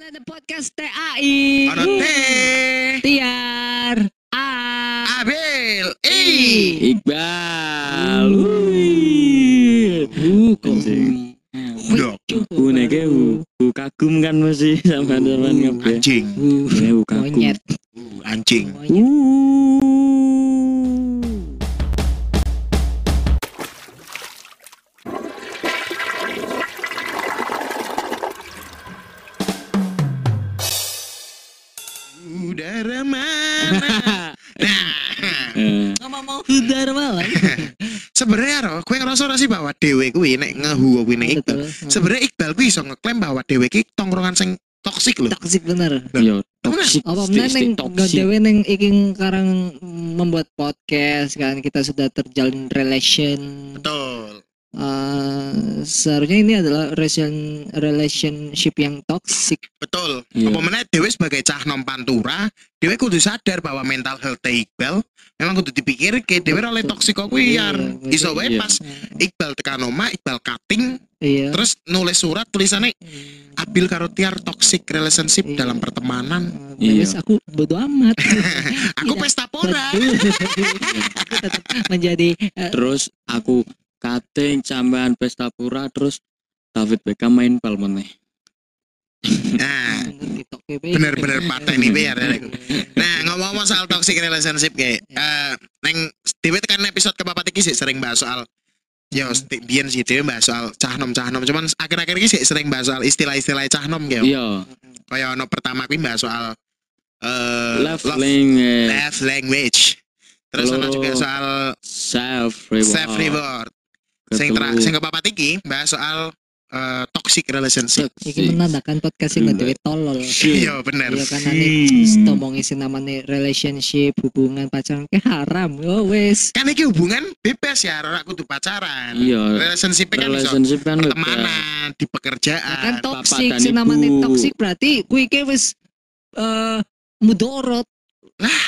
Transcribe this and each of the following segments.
ada podcast TAI. Ono T, Tiar. A. Abil, I. Iqbal. Uh, Anjing. Udah. Uh, kagum kan masih sama teman ngopi. Anjing, Uh, Ini uh, kagum. Uh, anjing. Monyet. Uh. Sebenarnya ro, kowe ngerasa ora sih bahwa dhewe kuwi nek ngehu kuwi nek Iqbal. Sebenarnya Iqbal kuwi iso ngeklaim bahwa dhewe ki tongkrongan sing toksik lho. toksik bener. Yo, toxic. Apa meneh stick, neng dewe iking karang membuat podcast kan kita sudah terjalin relation. Betul. Eh, seharusnya ini adalah relation relationship yang toxic. Betul. Iya. Apa meneh dhewe sebagai cah nom pantura, dhewe kudu sadar bahwa mental health Iqbal memang kudu dipikir ke dhewe oleh toksik kok kuwi Iya, yar. betul. Iso wae Iya. pas Iqbal tekan omah, Iqbal cutting, Iya. terus nulis surat tulisannya Abil karo Tiar toxic relationship Iya. dalam pertemanan. Iya. Terus aku bodo amat. Aku Tidak. pesta pora. Aku tetap menjadi eh, Terus aku kating sampean pesta pura terus David Beckham main bal meneh. Nah, bener-bener pateni biar ya. Nah, ngomong-ngomong soal toxic relationship kayak eh neng dhewe tekan episode kepapat iki sih sering bahas soal Yo, sti- biyen sih dhewe bahas soal cahnom cahnom, cuman akhir-akhir ini sih sering bahas soal istilah-istilah cahnom kayak. Iya, Kayak ono pertama kuwi bahas soal eh love love, language, love language. Terus ono juga soal self reward. self reward. Sing Ketelu. terakhir sing kepapat iki bahas soal eh, toxic relationship. Iki menandakan podcast ini dewe tolol. Iya, bener. Iya kan ane ngomong isi namanya relationship, hubungan pacaran ke haram. Oh wes. Kan iki hubungan bebas ya, ora kudu pacaran. Iya. Relationship kan iso Relationship kan bebas. pertemanan, di pekerjaan. kan Bapak toksik dan si namanya ibu. toksik berarti kuwi ke wis eh mudorot. Lah.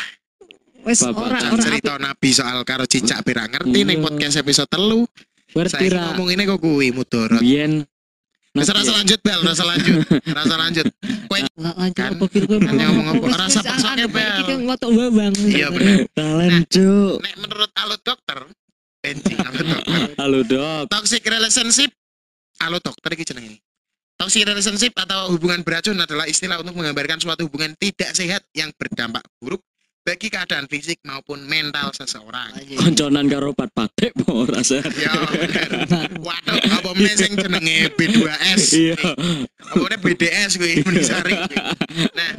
wes ora ora cerita Nabi soal karo cicak pira ngerti ning Iya. podcast episode telu. Berarti Saya ra ngomong ini kok kuwi mudorot. biyen Wis rasa lanjut bel, rasa lanjut. Rasa lanjut. Kowe lanjut Kan- kan yang ngomong apa? Rasa kebel. iki kan ngotok babang. Iya, bener. talent cuk. nek menurut alut dokter, benci alut dokter. Dok. Toxic relationship alut dokter iki jenenge. Toxic relationship atau hubungan beracun adalah istilah untuk menggambarkan suatu hubungan tidak sehat yang berdampak buruk bagi keadaan fisik maupun mental seseorang. Konconan karo pat patek po rasa. Ya. Waduh, apa meneh sing jenenge B2S? Iya. Apa meneh BDS kuwi menisari. Nah,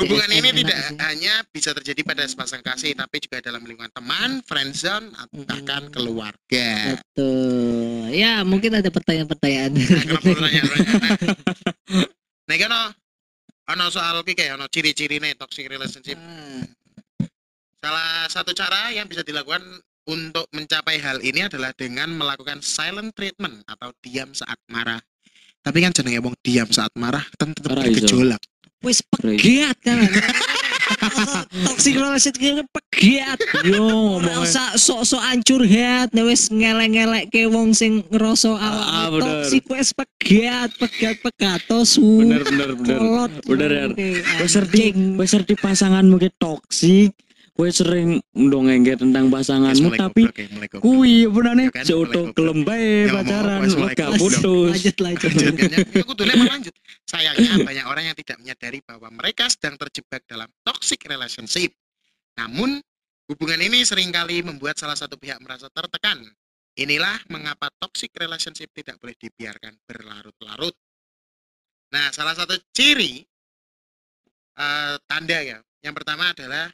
hubungan ini tidak hanya bisa terjadi pada sepasang kasih tapi juga dalam lingkungan teman, friendzone, atau bahkan keluarga. Betul. Ya, mungkin ada pertanyaan-pertanyaan. Nah, kalau mau nanya, nanya. Nah, kan soal ki kayak ono ciri-cirine toxic relationship. Ah, Salah satu cara yang bisa dilakukan untuk mencapai hal ini adalah dengan melakukan silent treatment atau diam saat marah. Tapi kan jenenge wong diam saat marah kan tetep bergejolak. Wis pegiat kan. Toxic relationship pegiat. Yo ngomong. usah sok-sok ancur hat, nek wis ngelek-ngelek ke wong sing ngerasa Ah, awak toxic wis pegiat, pegiat pegato su. Bener bener bener. Bener, ya. Serti anjing. wes serti pasanganmu ki toksik. Kowe sering ndongengke tentang pasanganmu tapi goblok ya, mulai goblok. kuwi benane Ya kan, seoto mulai goblok. kelem bae Ya, pacaran goblok. putus. Lanjut lanjut. Lanjut, aku emang lanjut. Sayangnya banyak orang yang tidak menyadari bahwa mereka sedang terjebak dalam toxic relationship. Namun, hubungan ini sering kali membuat salah satu pihak merasa tertekan. Inilah mengapa toxic relationship tidak boleh dibiarkan berlarut-larut. Nah, salah satu ciri eh, tanda ya. Yang pertama adalah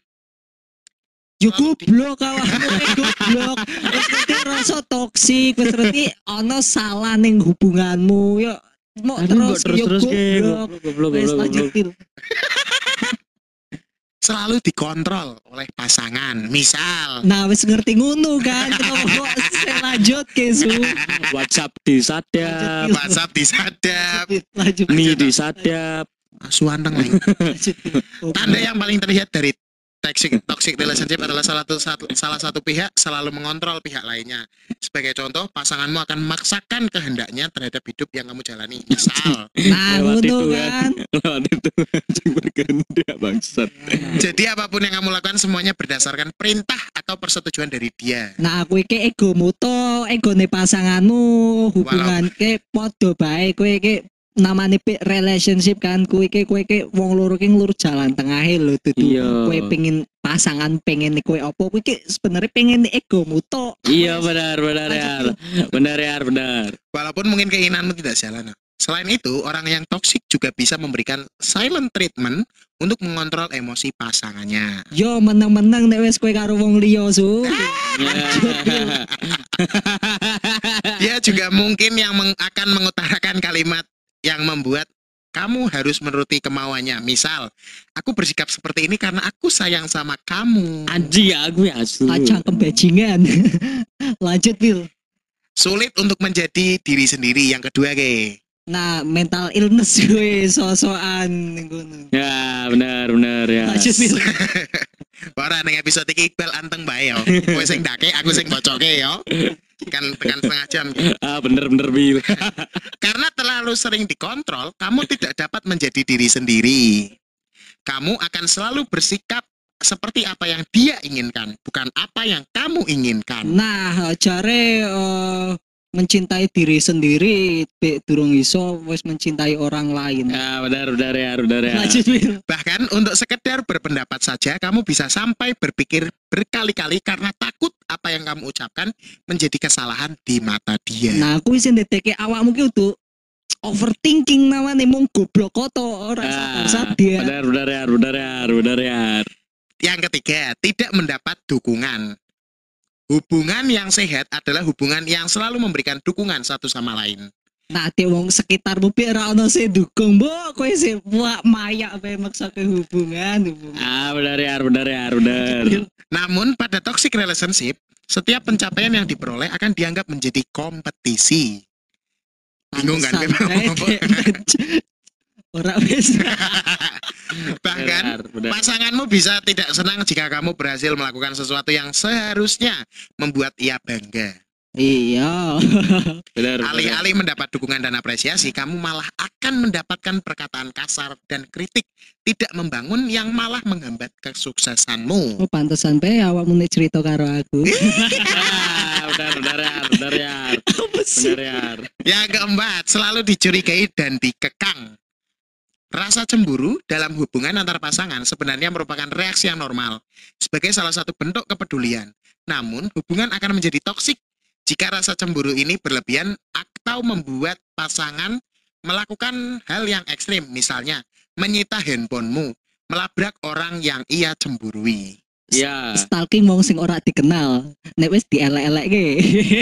Yo goblok awakmu goblok. Wis ngerti rasa toksik, wis ngerti ana salah ning hubunganmu. Yo mau terus yo terus ke goblok. goblok lanjut. Pil. selalu dikontrol oleh pasangan. Misal, Nah, wis ngerti ngono kan. Kenapa kok saya lanjut ke su? WhatsApp disadap, WhatsApp disadap, Lanjut. mie Lanjut. disadap. asuhan lanjut. Tanda yang paling terlihat dari toxic toxic relationship adalah salah satu satu- salah satu pihak selalu mengontrol pihak lainnya. Sebagai contoh, pasanganmu akan memaksakan kehendaknya terhadap hidup yang kamu jalani. Misal, Nah, Lewat ngono itu kan. Lewat itu anjing berkehendak bangsat. jadi apa pun yang kamu lakukan semuanya berdasarkan perintah atau persetujuan dari dia. Nah, kowe iki egomu to, egone pasanganmu, hubungan ke podo bae kowe iki namanya pi- relationship kan kowe iki kowe iki wong loro ki nglurus jalan tengahe lho dudu Iya. kowe pengen pasangan pengen kowe opo kowe iki sebenarnya pengen egomu to. Iya benar benar ya. Benar ya benar. Walaupun mungkin keinginanmu tidak jalan. Selain itu, orang yang toksik juga bisa memberikan silent treatment untuk mengontrol emosi pasangannya. Yo menang-menang nek wis kowe karo wong liya su. Dia juga mungkin yang meng- akan mengutarakan kalimat yang membuat kamu harus menuruti kemauannya. Misal, aku bersikap seperti ini karena aku sayang sama kamu. Anjing ya aku ya asu. Acang kebajingan. Lanjut, Bil. Sulit untuk menjadi diri sendiri. Yang kedua, ke. Nah, mental illness gue sosokan. Ya benar benar ya. Lanjut, Bil. Ora ning episode iki Iqbal anteng bae yo. Kowe sing dake, aku sing bocoke yo. Kan tekan setengah jam. Ah bener bener bil. Karena terlalu sering dikontrol, kamu tidak dapat menjadi diri sendiri. Kamu akan selalu bersikap seperti apa yang dia inginkan, bukan apa yang kamu inginkan. Nah, jare eh, mencintai diri sendiri be durung iso wis mencintai orang lain. Ya benar benar ya benar ya. Lanjut, Bil. Bahkan untuk sekedar berpendapat saja, kamu bisa sampai berpikir berkali-kali karena takut apa yang kamu ucapkan menjadi kesalahan di mata dia. Nah, aku wis ndeteke awakmu ki kudu overthinking namanya mung goblok koto ora Ah, sadar. benar benar ya benar ya benar ya. Yang ketiga, tidak mendapat dukungan. Hubungan yang sehat adalah hubungan yang selalu memberikan dukungan satu sama lain. Nah, dia wong sekitarmu bi ora ono sing dukung, Mbok. Kowe sing wah mayak bae maksake hubungan, hubungan. Ah benar ya benar ya benar. Namun pada toxic relationship, setiap pencapaian yang diperoleh akan dianggap menjadi kompetisi. Bingung kan, Beb? Ora wis. Bahkan Benar, benar. pasanganmu bisa tidak senang jika kamu berhasil melakukan sesuatu yang seharusnya membuat ia bangga. Iya. benar. Alih-alih mendapat dukungan dan apresiasi, kamu malah akan mendapatkan perkataan kasar dan kritik tidak membangun yang malah menghambat kesuksesanmu. Oh, pantesan bae awakmu nek cerita karo aku. Benar benar ya benar ya benar ya. Yang keempat, selalu dicurigai dan dikekang. Rasa cemburu dalam hubungan antar pasangan sebenarnya merupakan reaksi yang normal sebagai salah satu bentuk kepedulian. Namun, hubungan akan menjadi toksik jika rasa cemburu ini berlebihan atau membuat pasangan melakukan hal yang ekstrim, misalnya menyita handphonemu, melabrak orang yang ia cemburui. Ya Stalking wong sing ora dikenal. Nek wis dielek-elekke.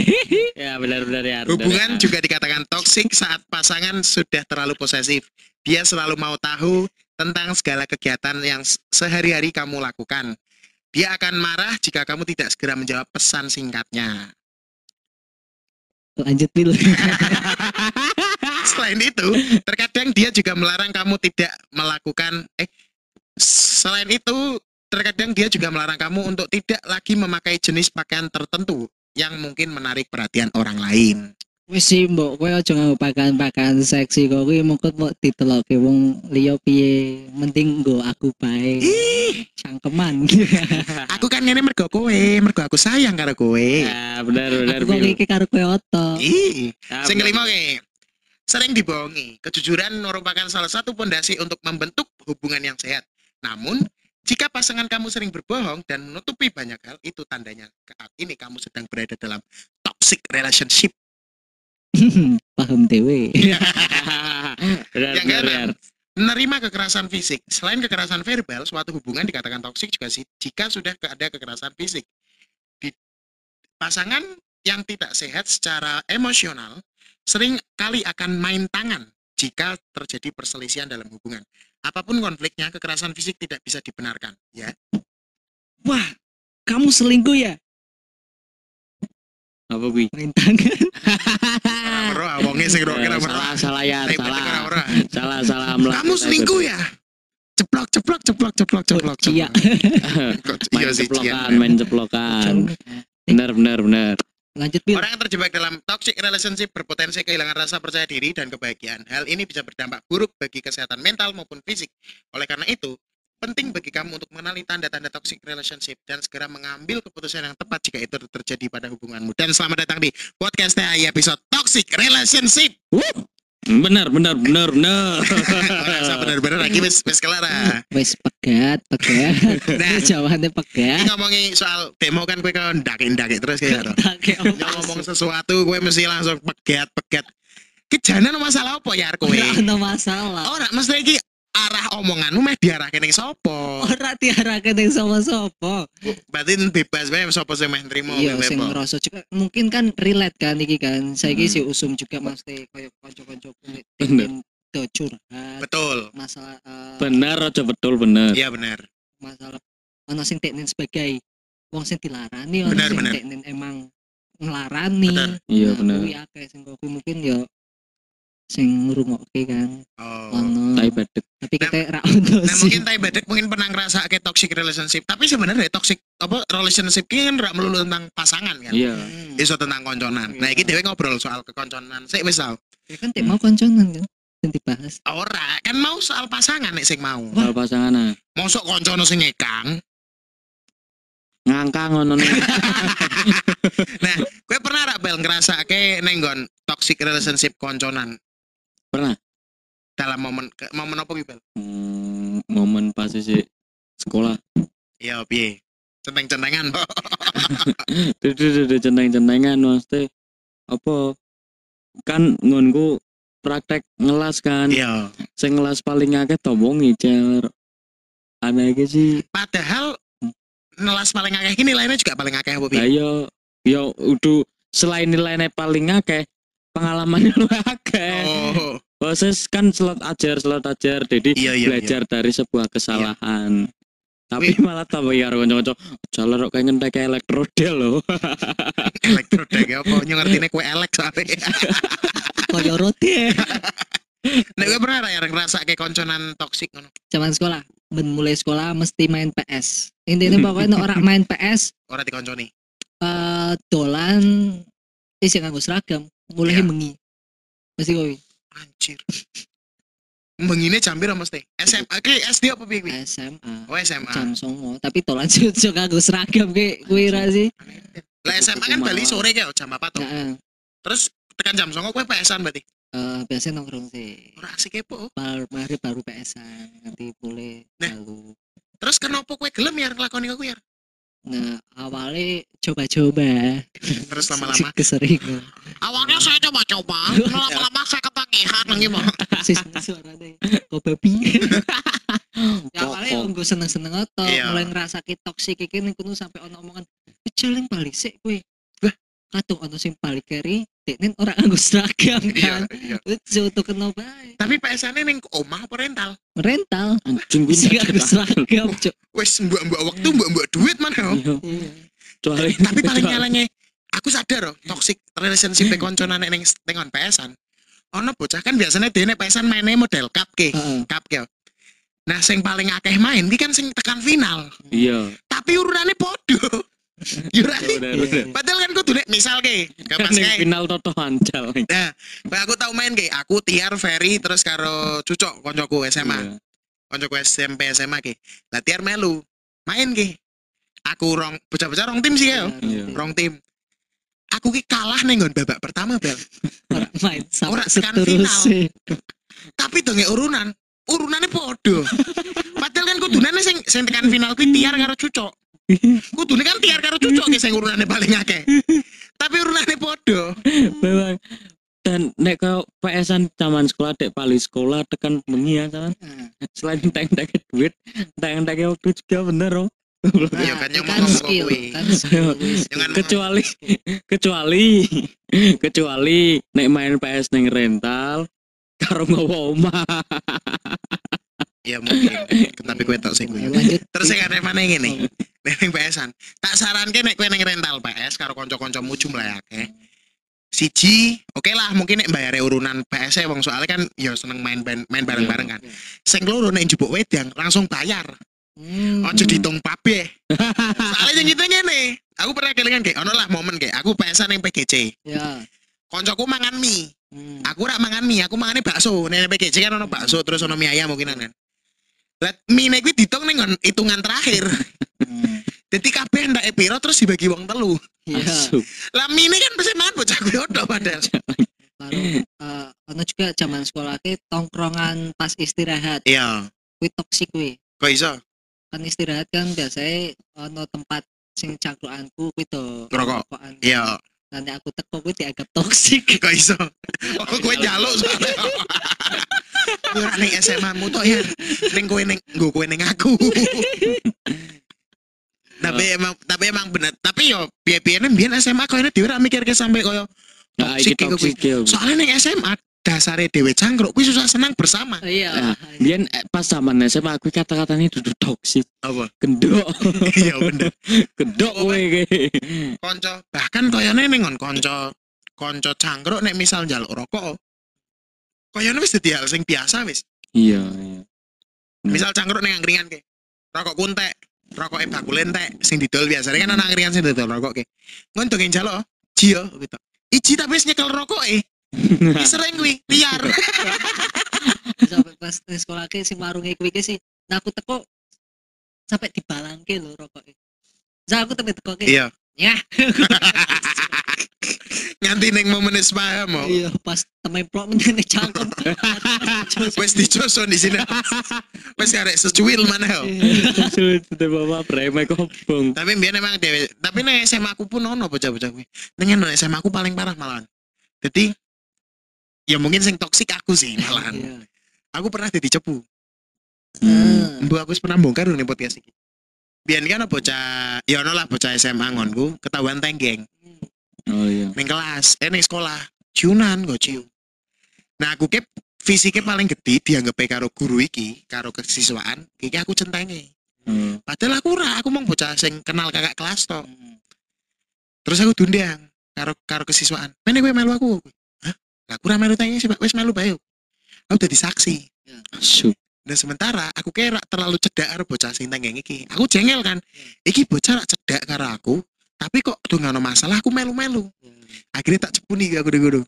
ya benar benar ya. benar, Hubungan ya. juga dikatakan toksik saat pasangan sudah terlalu posesif. Dia selalu mau tahu tentang segala kegiatan yang sehari-hari kamu lakukan. Dia akan marah jika kamu tidak segera menjawab pesan singkatnya. Lanjut Bil. Selain itu, terkadang dia juga melarang kamu tidak melakukan eh selain itu terkadang dia juga melarang kamu untuk tidak lagi memakai jenis pakaian tertentu yang mungkin menarik perhatian orang lain. Wis sih mbok kowe aja nganggo pakaian-pakaian seksi kok kuwi mengko mbok ditelokke wong liya piye. Mending nggo aku bae. Ih, Cangkeman. aku kan ngene mergo kowe, mergo aku sayang karo kowe. Ya benar benar. aku kok iki karo kowe oto. Ih, Ya, sing benar. kelima ke. Sering dibohongi. Kejujuran merupakan salah satu pondasi untuk membentuk hubungan yang sehat. Namun, jika pasangan kamu sering berbohong dan menutupi banyak hal, itu tandanya saat ini kamu sedang berada dalam toxic relationship. Paham benar Yang benar ya. keenam, menerima kekerasan fisik. Selain kekerasan verbal, suatu hubungan dikatakan toksik juga sih jika sudah ada kekerasan fisik. Di pasangan yang tidak sehat secara emosional sering kali akan main tangan jika terjadi perselisihan dalam hubungan. Apa pun konfliknya, kekerasan fisik tidak bisa dibenarkan. Ya, Wah, kamu selingkuh ya? Apa gue? Main tangan. Ora wonge sing roke ora salah salah ya salah salah salah melakukan Kamu selingkuh ya? ceplok ceplok ceplok ceplok ceplok Iya. ceplok. Main iya sih, ceplokan main ceplokan bener bener bener Lanjut. Orang yang terjebak dalam toxic relationship berpotensi kehilangan rasa percaya diri dan kebahagiaan. Hal ini bisa berdampak buruk bagi kesehatan mental maupun fisik. Oleh karena itu, penting bagi kamu untuk mengenali tanda-tanda toxic relationship dan segera mengambil keputusan yang tepat jika itu terjadi pada hubunganmu. Dan selamat datang di podcast THI episode Toxic Relationship. bener bener bener Rasa bener-bener lagi wis wis kelar. ah. Wes pegat, pegat. Nah. Jawabannya Ini pegat. ngomongin soal demo kan gue kan ndake-ndake terus kayak gitu. Yang ngomong sesuatu gue mesti langsung pegat-pegat. Kejadian masalah apa ya kowe? Ora ono masalah. Ora mesti iki arah omonganmu meh diarahke ning sapa? Ora diarahke ning sapa-sapa. Berarti bebas bae sapa sing meh nrimo Iya, sing ngerasa juga mungkin kan relate kan iki kan. Saiki Hmm. si Usum juga mesti koyo kanca-kanca kulit Bener. curhat Betul. masalah eh, bener aja betul bener Iya benar. masalah ono sing teknin sebagai wong sing dilarani Bener, sing bener. teknin emang ngelarani. Bener. iya Nah, bener kuwi akeh sing mungkin ya sing ngrungokke kan Oh. ono. tai badek Tapi kita ra ono Nah sih. mungkin tai bedek mungkin pernah ngerasa kayak toxic relationship tapi sebenarnya toxic apa relationship ini kan nggak melulu tentang pasangan kan iya Hmm. iso tentang konconan nah Iya. ini dewe ngobrol soal kekonconan sih misal Ya kan tek mau konconan kan yang dibahas. ora kan mau soal pasangan nih sing mau soal pasangan mosok koncono sing ngekang ngangkang ngono nih nah gue pernah ra bel ngerasa kayak nenggon toxic relationship konconan Pernah. dalam momen momen apa gitu Hmm, momen pas sih sekolah. Iya piye? Centeng-centengan. Dudu centeng-centengan mesti apa? Kan ngonku praktek ngelas kan. Iya. Sing ngelas paling akeh to wong ngicer. Ana iki sih. Padahal nelas paling akeh ini lainnya juga paling akeh apa piye yo yo udah selain nilainya paling akeh pengalamannya lu akeh. Oh. Proses kan selat ajar selat ajar. Jadi iya iya belajar dari sebuah kesalahan. Tapi malah tambah ya kanca-kanca jalan kok kayak ngentek elektrode loh elektrodek apa? Nyo ngertine kue elek soalnya. Koyo roti. nek gue pernah ya ngerasa kayak konconan toksik ngono? Zaman sekolah, ben mulai sekolah mesti main PS. Intinya pokoknya nek orang main PS ora dikonconi? eh dolan isi nganggo seragam, mulai Iya. mengi. Mesti kowe anjir Mengine jambir apa mesti SMA ke SD apa piye SMA. oh SMA Jam songo, tapi dolan sih nganggo seragam ke kuwi ra sih. lah SMA kan bali sore kayak jam 4 tuh Heeh. terus tekan jam 09.00 kowe PS-an berarti Eh, biasanya nongkrong sih. ora asik kepo Baru mari baru PS-an, nanti mulai Nah. baru. terus kenapa kowe gelem ya nglakoni aku ya Nah, awalnya coba-coba. terus lama-lama keseringan. awalnya saya coba-coba lama-lama saya ketagihan gimana Sis suaranya kok babi. ya awalnya Pokok. gue seneng-seneng oto, Iya. mulai ngerasa ki toksik iki ning kono sampai ono omongan, "Jaling balik sik kowe." Lah. Kadung ono sing balik keri, deknen ora nganggo seragam iya kan. iya Wis joto kena bae. tapi PS-ane ning omah apa rental Rental. anjing Sing bisa nganggo seragam, Cuk. wis mbak-mbak waktu mbak-mbak duit mana Iya. Iya. Tapi paling nyalanya aku sadar loh toxic relationship e konconan ning ning PS-an ono bocah kan biasanya dia nek PS-an mainnya model cup ke cup ke nah sing paling akeh main ki kan sing tekan final iya tapi urunannya podo Yurani bener Iya, padahal kan kudu nek misal ke ke pas kayak final toto ancal nah aku tau main ke aku Tiar Ferry terus karo Cucok koncoku SMA Iya. koncoku SMP SMA ke lah Tiar melu. Main ke aku rong bocah-bocah rong tim sih ya rong tim. Aku ki kalah nih nggon babak pertama bel. Ora main Ora sampai tekan seterusnya. tapi dongeng urunan. Urunannya podo padahal kan kudunane sing sing tekan final kuwi tiar karo cucok kudune kan tiar karo cucok ki sing urunannya paling akeh. Tapi urunannya podo memang. Dan nek ke PS-an zaman sekolah dek paling sekolah tekan bengi ya kan Nah, selain teng teng duit teng teng waktu juga bener oh Iya kan, yang skill, kuwi. kan. Jangan kecuali kecuali kecuali nek main PS neng rental karo ngowo omah. Ya mungkin. Tapi gue tak sih lanjut. terus sing ada mana ngene ning PS-an. Tak saranke nek kowe ning rental PS karo kanca-kancamu jumlah akeh. Siji oke lah mungkin nek bayar urunan PS wong soalnya kan ya seneng main main bareng-bareng kan. Sing loro nek njupuk wedang langsung bayar. Hmm. ojo ditung pabe soalnya yang gitu ngene aku pernah kelingan kayak ono lah momen kayak aku PS yang PGC Ya. koncoku mangan mie. Hmm. aku rak mangan mie aku mangane bakso. Nek PGC kan ono bakso terus ono mie ayam mungkin kan. Lah mie nek kuwi ditung ning hitungan terakhir. Hmm. Jadi kabeh ndak piro terus dibagi wong telu. Iya. Lah mie ini kan pasti mangan bocah gue udah padahal. Karo eh ono juga zaman sekolah ke tongkrongan pas istirahat. iya. Kuwi toksik kuwi. kok iso? Kan istirahat kan biasanya ono tempat sing cangkruanku kuwi to rokokan. iya. Nanti aku teko kuwi dianggap toksik. kok iso? Oh gue jaluk soalnya. Gue rak ning SMA mu tok ya. Ning kowe ning nggo kowe ning aku tapi emang tapi emang bener. Tapi yo piye-piye biyen SMA koyo dhewe rak mikir ke sampe koyo Nah, toksik toksik ya. soalnya ning SMA dasare dhewe cangkruk kuwi susah senang bersama. Iya. Nah, Biyen eh, pas zaman SMA aku kata-katanya duduk toksik. apa? Gendok. iya bener. Gendok kowe konco bahkan koyone ning ngon konco konco cangkruk nek misal njaluk rokok koyone wis dadi hal sing biasa wis. Iya, iya. Misal cangkruk ning angkringan ke rokok kuntek rokok e bakul entek sing didol biasanya kan ana angkringan sing didol rokok ke ngon dongeng njaluk jiyo gitu iji tapi wis nyekel rokok e Iki sering kuwi liar sampai pas sekolah ke sing warunge kuwi ke sih. Nah aku teko sampai dibalangke lho rokoke. Za aku tembe teko ke. iya Ya. nganti ning momen paham oh. Iya, pas temen plok menene cangkem. wis dicoson di sini wis arek secuil mana oh. Sudah bawa premek kobong. tapi biar emang dewe tapi nih SMA aku pun ono bocah-bocah kuwi dengan SMA aku paling parah malahan jadi ya mungkin sing toksik aku sih malahan Iya. aku pernah jadi cepu Hmm. Bu aku wis pernah bongkar nih podcast iki Biyen kan bocah ya ono lah bocah SMA ngonku ketahuan tenggeng Oh iya. ning kelas. Eh ning sekolah. Ciunan go cium nah aku ke fisiknya paling gede dianggap karo guru iki karo kesiswaan iki aku centenge. Oh. padahal aku ora aku mau bocah sing kenal kakak kelas to. Hmm. terus aku diundang karo karo kesiswaan. Mana gue melu aku? Hah? Lah aku ora melu tanya sih wis melu bae aku jadi saksi. Asu. dan sementara aku kira terlalu cedak karo bocah sing tenggeng iki. Aku jengel kan. Iki bocah rak cedak karo aku tapi kok tuh nggak masalah aku melu-melu. Akhirnya tak cepu nih aku dulu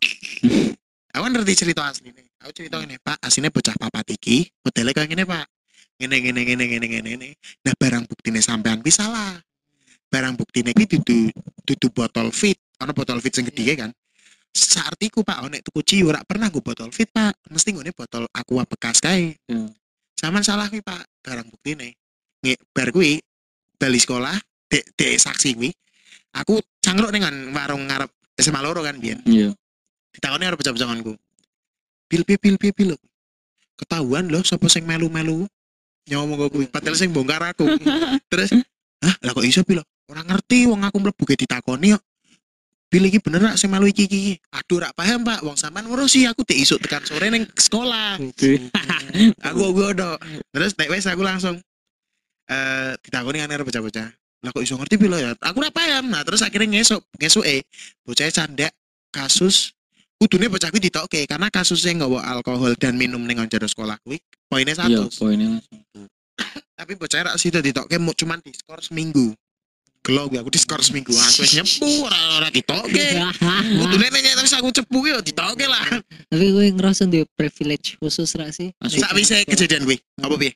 aku ngerti cerita asli nih aku cerita ini pak aslinya bocah papat iki modelnya kayak gini pak. Gini gini gini gini gini gini. Nah barang buktinya sampean kuwi salah. Barang buktinya kuwi dudu dudu botol fit. Ana botol fit sing gede kan? Saartiku pak onek tuku ciu rak pernah gue botol fit pak. Mesti gue botol aqua bekas kae. Hmm. Saman salah kuwi pak barang buktine. Nge bar kuwi bali sekolah dek dek saksi kuwi aku cangkruk dengan warung ngarep SMA loro kan biyen Iya. ditakoni karo bocah-bocahku pil pil pil pil pil ketahuan loh sapa sing melu-melu? Ngomong gue kuwi. Padahal sing bongkar aku. Terus hah lah kok iso pil? Ora ngerti wong aku mlebu ge ditakoni kok. Pil iki bener rak sing melu iki iki aduh rak paham pak. Wong sampean ngurusi aku dek isuk tekan sore ning sekolah. Aku gue do terus nek wes aku langsung eh ditakoni kan karo bocah-bocah lah kok iso ngerti pilo ya aku ora paham. Nah terus akhirnya ngesuk ngesuk eh bocah candak kasus kudune bocah kuwi ditokke karena kasusnya nggawa alkohol dan minum ning jero sekolah kuwi poinnya Iya, satu. Poinnya tapi bocah rak sida ditokke mu cuman diskor seminggu. Gelo gue aku diskor seminggu. Aku wis nyepu ora ora ditokke. Kudune nek terus aku cepu yo ditokke lah. Tapi gue ngerasa di privilege khusus ra sih. Asu. sak wise kejadian kuwi. Apa piye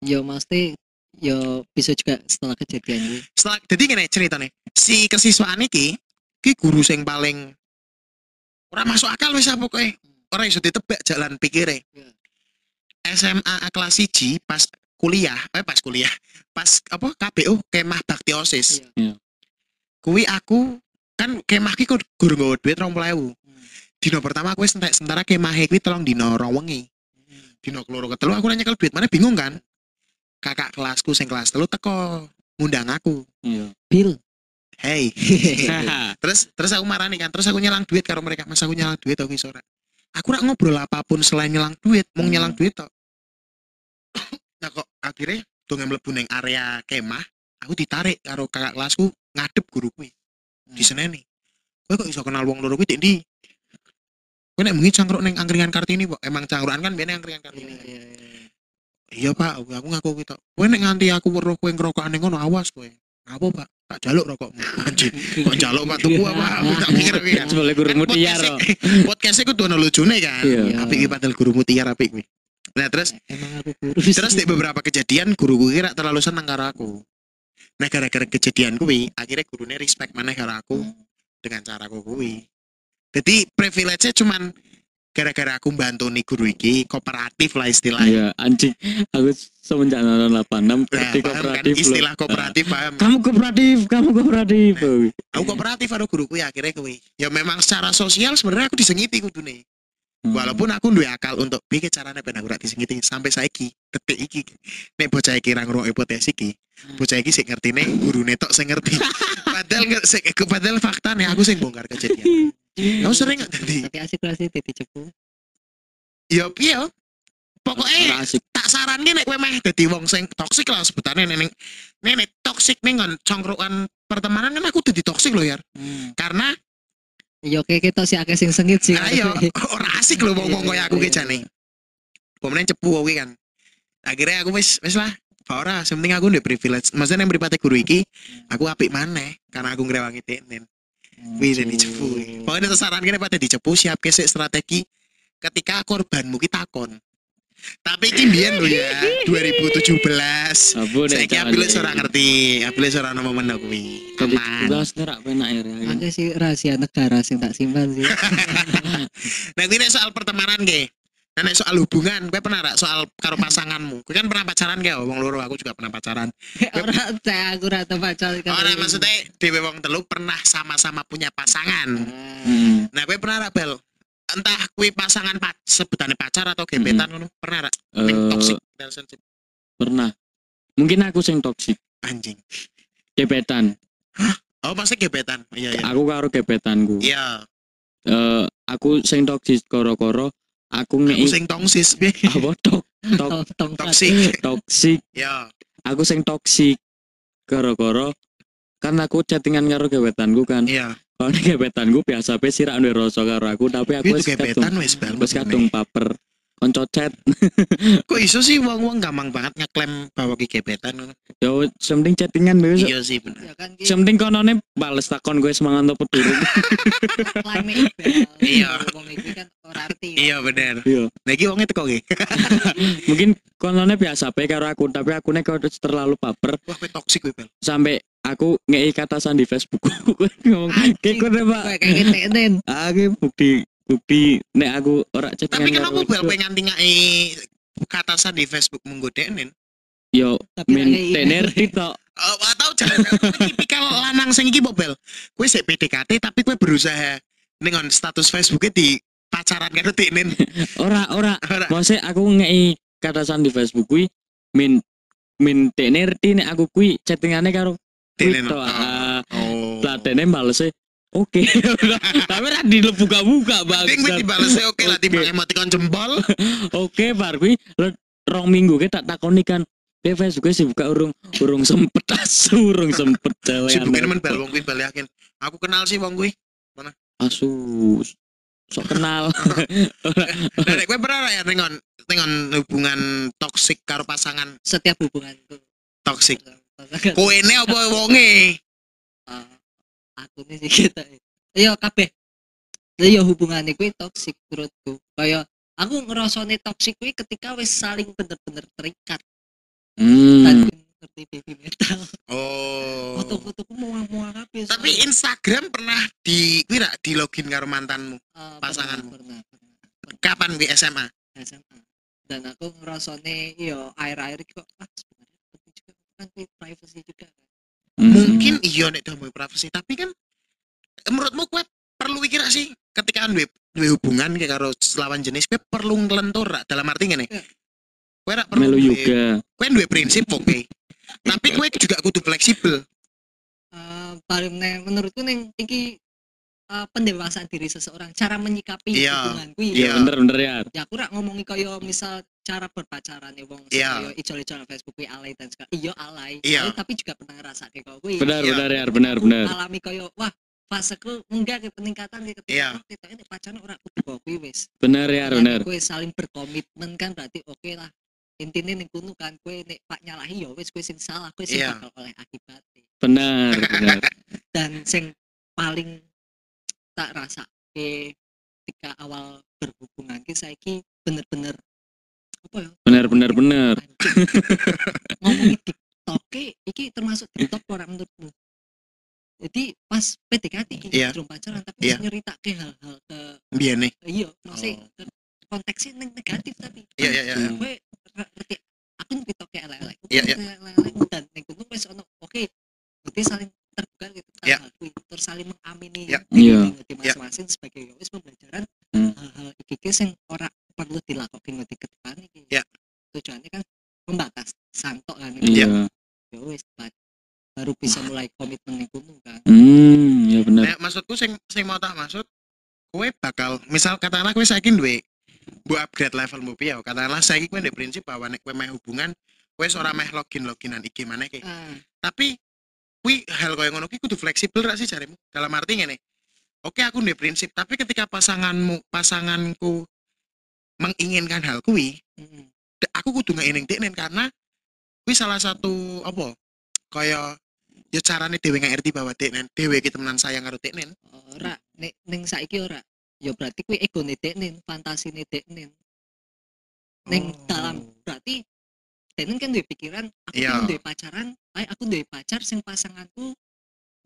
Yo mesti yo bisa juga setelah kejadian gue. setelah jadi gini ceritanya si kesiswaan iki ki guru sing paling ora masuk akal wis apa kowe ora iso ditebak jalan pikire Iya. SMA kelas 1 pas kuliah eh pas kuliah pas apa KBO kemah bakti osis Iya. Iya. kuwi aku kan kemah ki kok guru nggawa duit 20.000 Hmm. dino pertama aku wis entek sementara kemah kuwi telung dino rong wengi dino keloro ketelu aku nanya duit mana bingung kan kakak kelasku sing kelas telu teko ngundang aku Iya. Bill. hey terus terus aku marah nih kan terus aku nyelang duit karo mereka mas aku nyelang duit aku sore aku rak ngobrol apa pun selain nyelang duit mau Hmm. nyelang duit tok nah kok akhirnya tuh mlebu ning area kemah aku ditarik karo kakak kelasku ngadep guru kuwi di seneni kowe kok iso kenal wong loro kuwi ndi kowe nek bengi cangkruk ning angkringan Kartini kok emang cangkrukan kan biyen angkringan Kartini kan? iya, iya. Iya pak. Aku aku ngaku gitu kowe nek nganti aku weruh kowe ngerokokan ning ngono awas kowe. Apa pak? Tak jaluk rokokmu. Anjing. Kok jaluk pak tuku apa aku tak pikir kuwi kan Boleh guru Kan mutiara. podcast- podcastnya ku tuh lucune kan. Iya. apik kuwi padahal guru mutiara apik nah terus? Emang aku guru. terus di beberapa kejadian guru gue kira terlalu seneng karo aku. Nah gara-gara kejadian kuwi akhirnya gurunya respect maneh karo aku dengan caraku kuwi. Jadi privilege-nya cuman gara-gara aku bantu nih guru iki kooperatif lah istilahnya Iya, anjing. Aku semenjak nonton 86 Nah, ngerti paham kan kooperatif. loh. istilah kooperatif paham Kamu kooperatif, kamu kooperatif. aku kooperatif karo guruku ya akhirnya kuwi ya memang secara sosial sebenarnya aku disengiti kudune Hmm. walaupun aku duwe akal untuk piye carane ben aku ora disengiti sampai saiki detik iki nek bocah iki ra ngrungokne podcast iki bocah iki sing ngertine gurune tok sing ngerti padahal sing padahal faktane aku sing bongkar kejadian aku sering nggak dadi Tapi asik lah sih tadi cepu. ya piye yo? pokoknya tak saranke nek kowe meh dadi wong sing toksik lah sebutane nek ning nek nek toksik ning nggon congkrokan pertemanan kan aku dadi toksik loh ya karena Yo kayak kita sih akeh sing sengit sih. ayo ora asik loh wong-wong koyo aku ki jane. pemenang cepu kuwi kan. Akhirnya aku wis wis lah ora. Sing penting aku ndek privilege. Maksudnya yang mripate guru iki aku apik maneh karena aku ngrewangi teknen kuwi jadi cepu kuwi. pokoknya saran kene pada dicepu siap kesik strategi ketika korbanmu ki takon tapi iki mbiyen lho ya 2017 Ampun Saiki apile ora ngerti, apile ora ono momen kuwi. Jadi Aman. tugas nerak penak ya. Akeh sih rahasia negara sing tak simpan sih. Nah, ini soal pertemanan ge. Nah, nek soal hubungan, gue pernah rak soal karo pasanganmu. Gue kan pernah pacaran ge, wong loro aku juga pernah pacaran. Ora saya aku ora tau pacar kan. Ora maksudnya dhewe wong telu pernah sama-sama punya pasangan. Hmm. Nah, gue pernah rak bel. Entah kuwi pasangan pa sebutannya pacar atau gebetan ngono, pernah rak ning Eh, toxic relationship pernah. Mungkin aku sing toksik. anjing. Gebetan. Oh, pasti gebetan. Iya, iya. Aku karo gebetanku. Iya, Eh, aku sing toksik koro-koro aku aku ngei sing tongsis. piye? apa tok tok Tong Toxic. toksik Iya. aku sing toksik koro-koro kan aku chattingan karo gebetanku kan Iya. kalau gebetanku biasa pe sirak duwe rasa karo aku tapi aku wis gebetan wis bal. wis kadung paper konco chat Kok iso sih wong-wong gampang banget ngeklaim bahwa ki gebetan yo semending chattingan wis Iya sih bener. Ya kan semending konone bales takon gue semangat climate ibel. Iya. Wong iki kan. Iya bener. Iya. Iki wongnya teko ki. mungkin konone biasa pe karo aku tapi aku nek terlalu baper Wah toksik bel. sampai aku ngei katasan di Facebook ngomong kayak kode pak Kayak tenen. aku bukti bukti nek aku ora chattingan Tapi kenapa karo bel cowok. kowe nganti ngai katasan di Facebook menggodenin? yo Tapi min kayak tener tok Oh, atau jangan tipikal lanang sing iki bobel. Kowe sik PDKT tapi kowe berusaha dengan status Facebooknya di pacaran karo Tinin. ora ora Ora. maksudnya aku ngei katasan di Facebook kuwi min min tener ti nek aku kuwi chattingane karo Tinin. tok. Ah, Oh. lah dene balese oke tapi ra dibuka-buka Penting kowe bang dibalesnya oke lah Oke. timbang emoticon jempol. oke bar kuwi rong minggu ke tak takoni kan dia Facebook sih buka urung urung sempet asu urung sempet cewek Sibukin aneh. men bal wong kuwi bal yakin. Aku kenal sih wong kuwi. asu sok kenal Nah, nek kowe pernah ya dengan dengan hubungan toksik karo pasangan Setiap hubunganku. toksik. Kowe ini apa wonge? Aku nih sih kita. Iya kabeh. Iya hubungannya kuwi toksik menurutku. Kayak aku ngerasane toksik kuwi ketika wis saling bener-bener terikat. Dan hmm. ngerti baby metal. Oh. Foto-fotoku muang-muang kabeh. Tapi Instagram pernah di kuwi ra di login karo mantanmu. Eh, pasanganmu. pernah, pernah, pernah. Kapan di SMA? SMA. Dan aku ngerasane iya air-air iki kok ah sebenarnya juga kan privacy juga kan. Hmm. Mungkin iya nek damai privasi, tapi kan menurutmu kowe perlu iki ra sih ketika duwe duwe hubungan kayak karo lawan jenis kowe perlu nglentur ra dalam arti ngene. Ya. Kowe ra perlu melu duwe- yoga kowe duwe prinsip oke. Tapi kowe juga kudu fleksibel. Eh, paling ne- menurutku neng iki eh, pendewasaan diri seseorang cara menyikapi Iya, hubungan kuwi iya. bener bener ya ya aku rak ngomongi kaya misal cara berpacaran ya wong. Iya. kaya ijol-ijol Facebook kuwi alay dan segala. Iya alay. Iya. alay, tapi juga pernah ngerasa kayak kau kuwi benar Iya. benar ya benar benar. Alami kaya wah faseku enggak ke peningkatan ke ketika kita ini pacaran ora kudu kok kuwi wis. Bener ya bener kue saling berkomitmen kan berarti oke lah. Intinya ning kono kan kue nek pak nyalahi ya wis kue sing salah kue sing Iya. bakal oleh akibatnya bener bener dan sing paling tak rasa ketika awal berhubungan ki saiki bener-bener apa ya bener bener bener ngomongin TikTok ki, iki termasuk TikTok ora menurutmu jadi pas PDKT iki Iya. belum pacaran tapi Iya. wis nyeritake hal-hal ke biar nih iya maksudnya Oh. ke konteksnya neng negatif tapi iya iya iya gue ngerti aku ngerti elek-elek aku Iya, iya. dan kono wis ono oke berarti saling terbuka gitu Iya. kuwi. terus saling mengamini Iya. Iya. ngerti masing-masing sebagai ya wis pembelajaran Hmm. hal-hal iki ki sing ora perlu dilakukan ngerti ke depan Iya. Tujuannya kan membatas santok kan iya. ya wis ba- baru bisa mulai komitmen kono kan. Hmm ya bener. Nah, maksudku sing sing mau tak maksud kue bakal misal katakanlah kue saiki duwe bu upgrade levelmu piye katakanlah saiki kue ndek prinsip bahwa nek kue meh hubungan kue ora meh login loginan iki maneh ki. Ah. Tapi kui hal kaya ngono ki kudu fleksibel ra sih jarimu. Dalam arti ngene oke aku ndek prinsip tapi ketika pasanganmu pasanganku menginginkan hal kui mm, de- aku kudu ngeining deknen karena kui salah satu apa kaya ya carane dhewe ngerti bahwa deknen dhewe ki temenan sayang karo deknen ora nek ning saiki ora ya berarti kuwi ego deknen fantasi deknen Neng Oh. dalam berarti Denen kan duwe pikiran aku Iya. pengen duwe pacaran ay aku duwe pacar sing pasanganku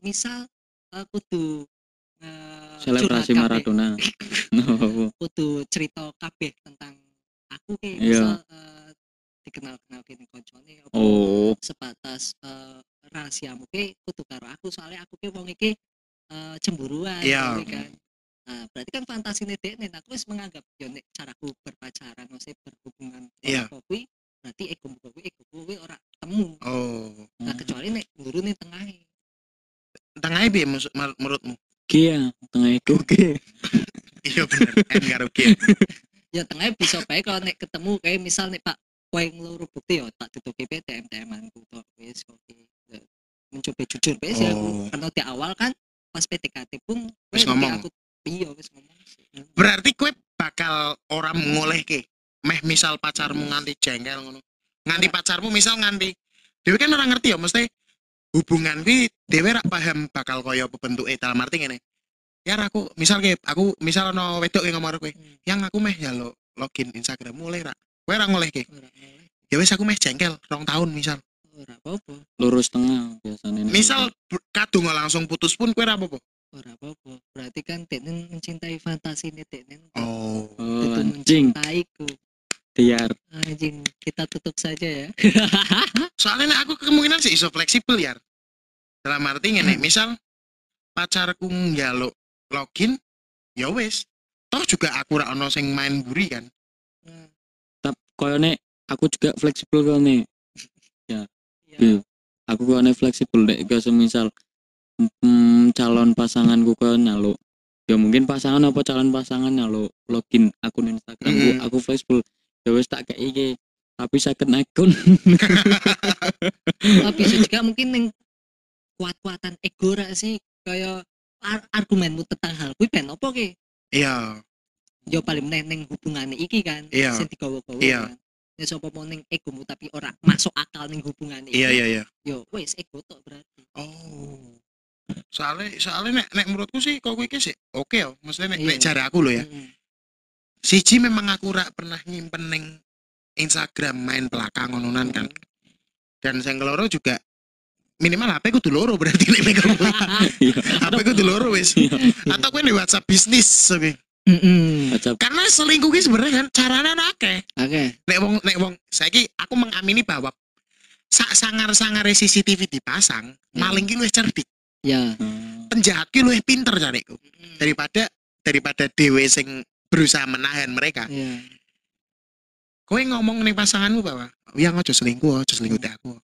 misal eh, kudu eh, selebrasi Maradona oh, kudu cerita kabeh tentang aku ki Iya. misal eh, dikenal kenal kene koncone oh. sebatas eh, rahasiamu ki kudu karo aku soalnya aku ki wong iki eh, cemburuan Iya. ngono kan. Nah berarti kan fantasi deknen aku wis menganggap yo nek caraku berpacaran maksudnya berhubungan Iya. apa kuwi berarti ego kuwi ego kuwi ora ketemu. Oh. Nah kecuali nek tengahnya tengahnya piye maksud mar- menurutmu? Kia tengah itu oke iya bener N karo G ya. Tengahnya bisa baik kalau nek ketemu kayak misal nek pak kowe ngeluru bukti ya tak tutupi pe TM TM ku tok wis oke. Ya, mencoba jujur. Wis ya aku Oh. karena di awal kan pas PTKT pun kowe Wis ngomong. aku iya wis ngomong berarti kue bakal orang ngoleh ke meh misal pacarmu nganti jengkel ngono. Nganti pacarmu misal nganti dewe kan orang ngerti ya mesti hubungan kuwi dewe rak paham bakal kaya apa bentuke dalam arti ngene. Ya aku misal ke aku misal ono wedok yang ngomong kowe. Hmm, yang aku meh ya lo login Instagram mulai rak kowe ora ngoleh oleh ya wis aku meh jengkel rong tahun misal. Ora apa-apa. Lurus tengah biasanya misal kadung langsung putus pun kowe ora apa-apa? Ora apa-apa. Berarti kan Denen mencintai fantasi nih Denen oh itu anjing. mencintaiku. Tiar anjing kita tutup saja ya. Soalnya nek aku kemungkinan sih iso fleksibel ya dalam arti ngene misal pacarku njaluk login ya wis. Toh juga aku rak ono sing main buri kan koyone aku juga fleksibel kok nih ya. Iya. aku koyone fleksibel dek gak semisal mm, calon pasanganku koyo nyaluk. Ya mungkin pasangan apa calon pasangan nyaluk. Login akun Instagramku Mm. aku fleksibel. Ya wis tak kayak iki. Tapi second akun. Tapi juga mungkin yang kuat-kuatan ego ra sih. Kayak ar- argumenmu tentang hal kuwi ben apa ki? Iya yo paling meneh ning hubungane iki kan Iya. sing digawa-gawa Iya. kan. Ya sapa mau ning egomu tapi ora masuk akal ning hubungane iya iki, iya iya. Yo wis ego tok berarti. Oh. Soalnya soalnya nek nek menurutku sih kok kuwi iki sih oke ya maksudnya nek, Iya. nek jare aku loh ya. Mm-mm. siji memang aku rak pernah nyimpen ning Instagram main belakang ngononan kan. Dan sing keloro juga minimal HP kudu loro berarti nek megang Iya. HP kudu loro wis. Atau kowe di WhatsApp bisnis oke Baca karena selingkuh ki sebenarnya kan caranya akeh oke. Nek wong nek wong saiki aku mengamini bahwa sak sangar-sangar CCTV dipasang Hmm. maling ki luwih cerdik. Ya. Hmm. penjahat ki luwih pinter cariku. Mm-mm. daripada daripada dewe sing berusaha menahan mereka. Iya. kowe ngomong nih pasanganmu bahwa yang aja selingkuh aja selingkuh deh aku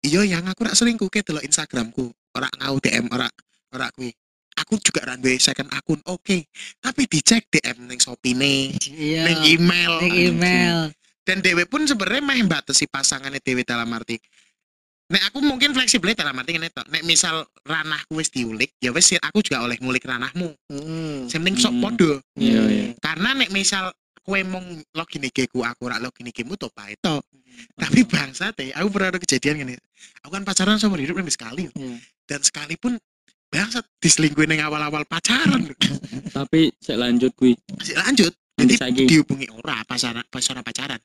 iya yang aku rak selingkuh ke delok Instagramku. Ora ngau DM ora ora kuwi aku juga duwe second akun oke tapi dicek DM ning Shopee iya ning email Ning email dan dewe pun sebenarnya meh batasi pasangannya dewe dalam arti nek aku mungkin fleksibel dalam arti ngene tok nek misal ranahku wis diulik ya wis aku juga oleh ngulik ranahmu Heeh. sing penting sok Hmm. podo Iya, iya. karena nek misal kue mong login IG ku aku rak login IG mu to pae tok tapi bangsa teh aku pernah ada kejadian gini aku kan pacaran sama hidup lebih sekali Iya. dan sekalipun bangsat diselingkuhin yang awal-awal pacaran Tapi saya lanjut kuwi. masih lanjut Nanti jadi saiki. dihubungi ora pacaran pacaran pacaran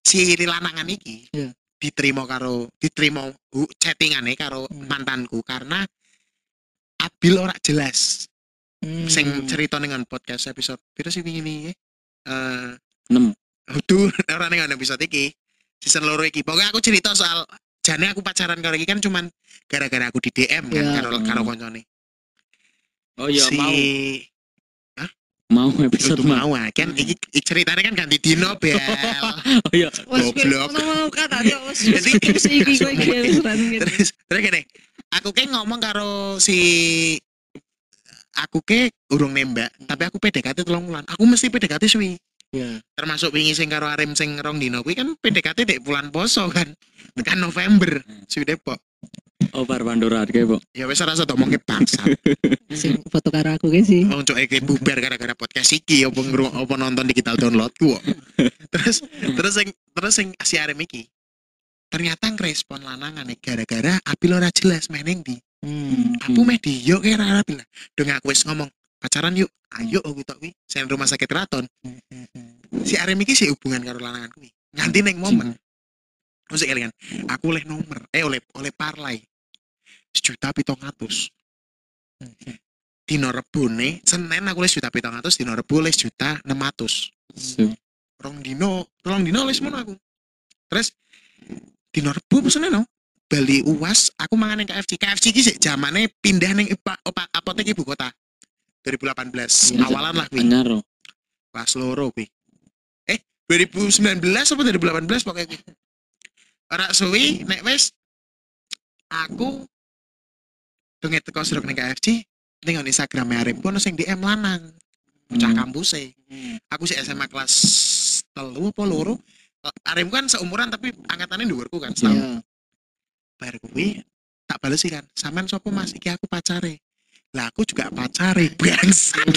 si lanangan iki Iya. diterima karo diterima chattingane karo Hmm. mantanku karena Abil ora jelas Hmm. sing cerita dengan podcast episode piro sih ini eh 6. Udah, orang yang episode iki season loro iki pokoknya aku cerita soal jane aku pacaran karo iki kan cuman gara-gara aku di DM kan Iya. karo karo koncone Oh iya si mau mau episode Tuh mau. mau ah, kan iki, iki ceritanya kan ganti dino bel Oh iya. Goblok. tadi wes Jadi- wes iki urusan ngene. terus terus gini aku ke ngomong karo si aku ke urung nembak tapi aku PDKT telung bulan aku mesti PDKT suwi Iya. termasuk wingi sing karo Arim sing rong dino kuwi kan PDKT dek bulan poso kan tekan November suwi Depok Oh bar Pandora kayak kok. ya wes rasa ngomong ke bangsa Sing foto karo aku ki sih. Wong cok iki bubar gara-gara podcast iki ngru apa nonton digital download ku kok. terus terus sing terus sing si Arim iki ternyata ngerespon lanangan nih gara-gara apil ora jelas meneng di Hmm. aku meh di yuk kira ora bilang dong aku wis ngomong pacaran yuk. Ayo oh gitu kuwi sen rumah sakit raton si Arim iki sih hubungan karo lanangan kuwi nganti neng momen. Maksud kalian, aku oleh nomor, eh oleh oleh parlay sejuta pitong atus. Dino rebune, Senin aku les juta pitong atus, dino rebu les juta enam atus. So, Rong dino, rong dino les mono aku. Terus dino rebu pesene no. Bali UAS, aku mangan yang KFC. KFC ki sik zamane pindah ning ipa- opa- apotek ibu kota. 2018, Iya, awalan lah kuwi. loh. Kelas loro kuwi. Eh, 2019 apa 2018 pokoknya kuwi. Ora suwi nek wis aku pengen teko seruk ning KFC ning Instagram Arif ono sing DM lanang bocah Hmm. kampus e. Aku sih SMA kelas telu apa loro. Arif kan seumuran tapi angkatannya dhuwurku kan setahun. Iya. Bar kuwi tak bales sih kan. Sampean sapa Mas? Iki aku pacare. Lah aku juga pacare, bangsa.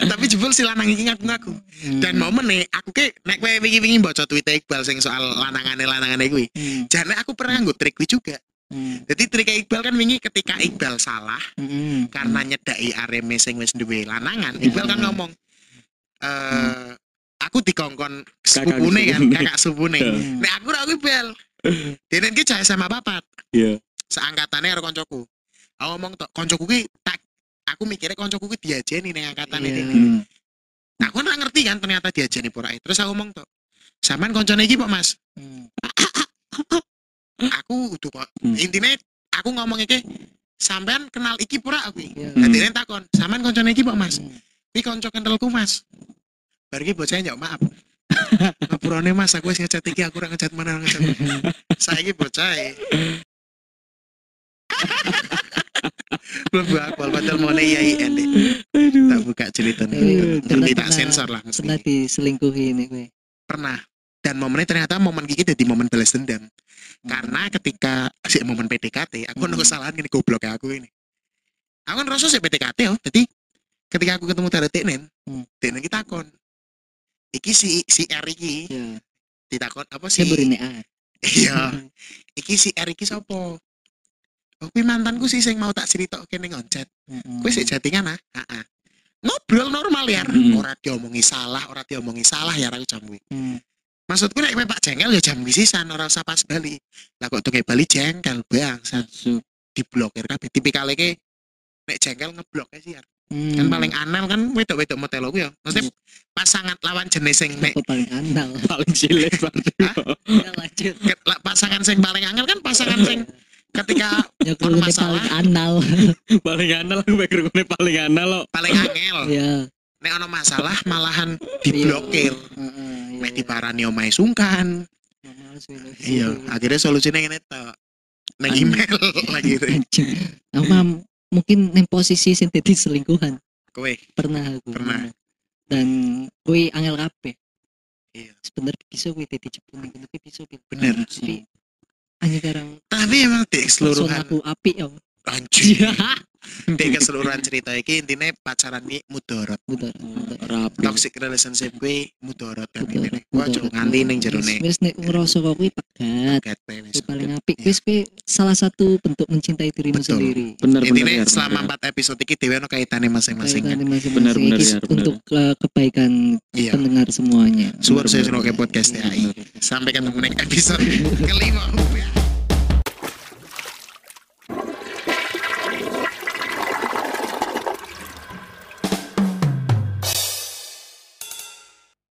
tapi jebul si lanang iki ngaku-ngaku. Dan momen nih, aku ke nek kowe wingi-wingi baca Twitter Iqbal sing soal lanangane lanangane kuwi. Hmm. Jane aku pernah nganggo trik kuwi juga. Hmm. Jadi trik Iqbal kan wingi ketika Iqbal salah Hmm. karena nyedaki areme sing wis duwe lanangan. Iqbal kan ngomong eh aku dikongkon sepupune kan, kakak sepupune. Hmm. Nek aku ora Iqbal. Dene iki cah SMA papat, Iya. seangkatane karo koncoku. Aku ngomong tok, koncoku ki tak aku mikirnya koncoku ki diajeni ning angkatane Iya. dene. Hmm. Nah, aku ora ngerti kan ternyata diajeni porae. Terus aku ngomong tok, "Sampean koncone iki, Pak Mas?" Hmm. Aku udah kok. Hmm. Intinya aku ngomong iki, "Sampean kenal iki pura aku?" Iya. Hmm. Dadi hmm. takon, "Sampean koncone iki, Pak Mas?" Hmm. Iki konco kentalku, Mas. Bar iki bocahnya njawab, "Maaf." Ngapurane Mas, aku wis ngecat iki, aku ora ngecat mana ngecat. Saiki bocah gua akal padahal mau nih ya IN deh. Tak buka cerita nih. Nanti tak pernah- sensor lah Pernah mesti. diselingkuhi ini kowe. Pernah. Dan momennya ternyata momen gigi jadi momen balas dendam. Karena ketika si momen PDKT, aku Hmm. hmm. kesalahan gini goblok aku ini. Aku kan rasa sih PDKT oh. Jadi ketika aku ketemu dari Teknen, Hmm. Teknen kita takon. Iki si si R iki Iya. ditakon apa sih? Iya. Iki si R iki sapa? Kuwi mantanku sih sing mau tak cerita kene ngoncet. Hmm. Kuwi sik chattingan ah. Heeh. Ngobrol normal ya. Mm. Ora diomongi salah, ora diomongi salah ya aku jam kuwi. Hmm. Maksudku nek Pak jengkel ya jam wisisan ora usah pas bali. Lah kok tuh bali jengkel bangsa So, diblokir kabeh. Tipikal iki nek jengkel ngeblok sih. Ar. Hmm. Kan paling anal kan wedok-wedok motel ku ya. Maksudnya pasangan lawan jenis sing nek Aku paling andal. paling cilik berarti. Ya lanjut. ke- lah, pasangan sing paling angel kan pasangan sing ketika Ya masalah. paling andal. paling anal ngene paling anal lo. paling angel. Ya. Nek ono masalah malahan diblokir. Heeh. Nek diparani omahe sungkan. Iya, akhirnya solusinya ngene tok. Nang email lagi Aku mah mungkin neng posisi sing dadi selingkuhan kowe. pernah aku. Pernah. Dan kuwi angel kabeh. Iya. Sebenernya bisa kuwi dadi jebul ning tapi bisa. Bener. Tapi sekarang Tapi emang di keseluruhan aku api ya anjir. iya Di keseluruhan cerita iki intinya pacaran iki mudorot. rapi Toxic relationship kuwi mudorot kan. Wah, betul. cuk nganti ning jero nek wis nek ngerasa kok kuwi pegat gat bae wis. kuwi paling apik Iya. wis kuwi salah satu bentuk mencintai dirimu sendiri bener bener Intinya ya selama empat episode iki dhewe ono kaitane masing-masing kan. Kaitannya masing-masing. Benar, benar, Iki ya, benar. untuk eh, kebaikan Iya. pendengar semuanya Suwun saya Bener, seroke bener. podcast Iya, TAI. Sampai ketemu ning episode kelima.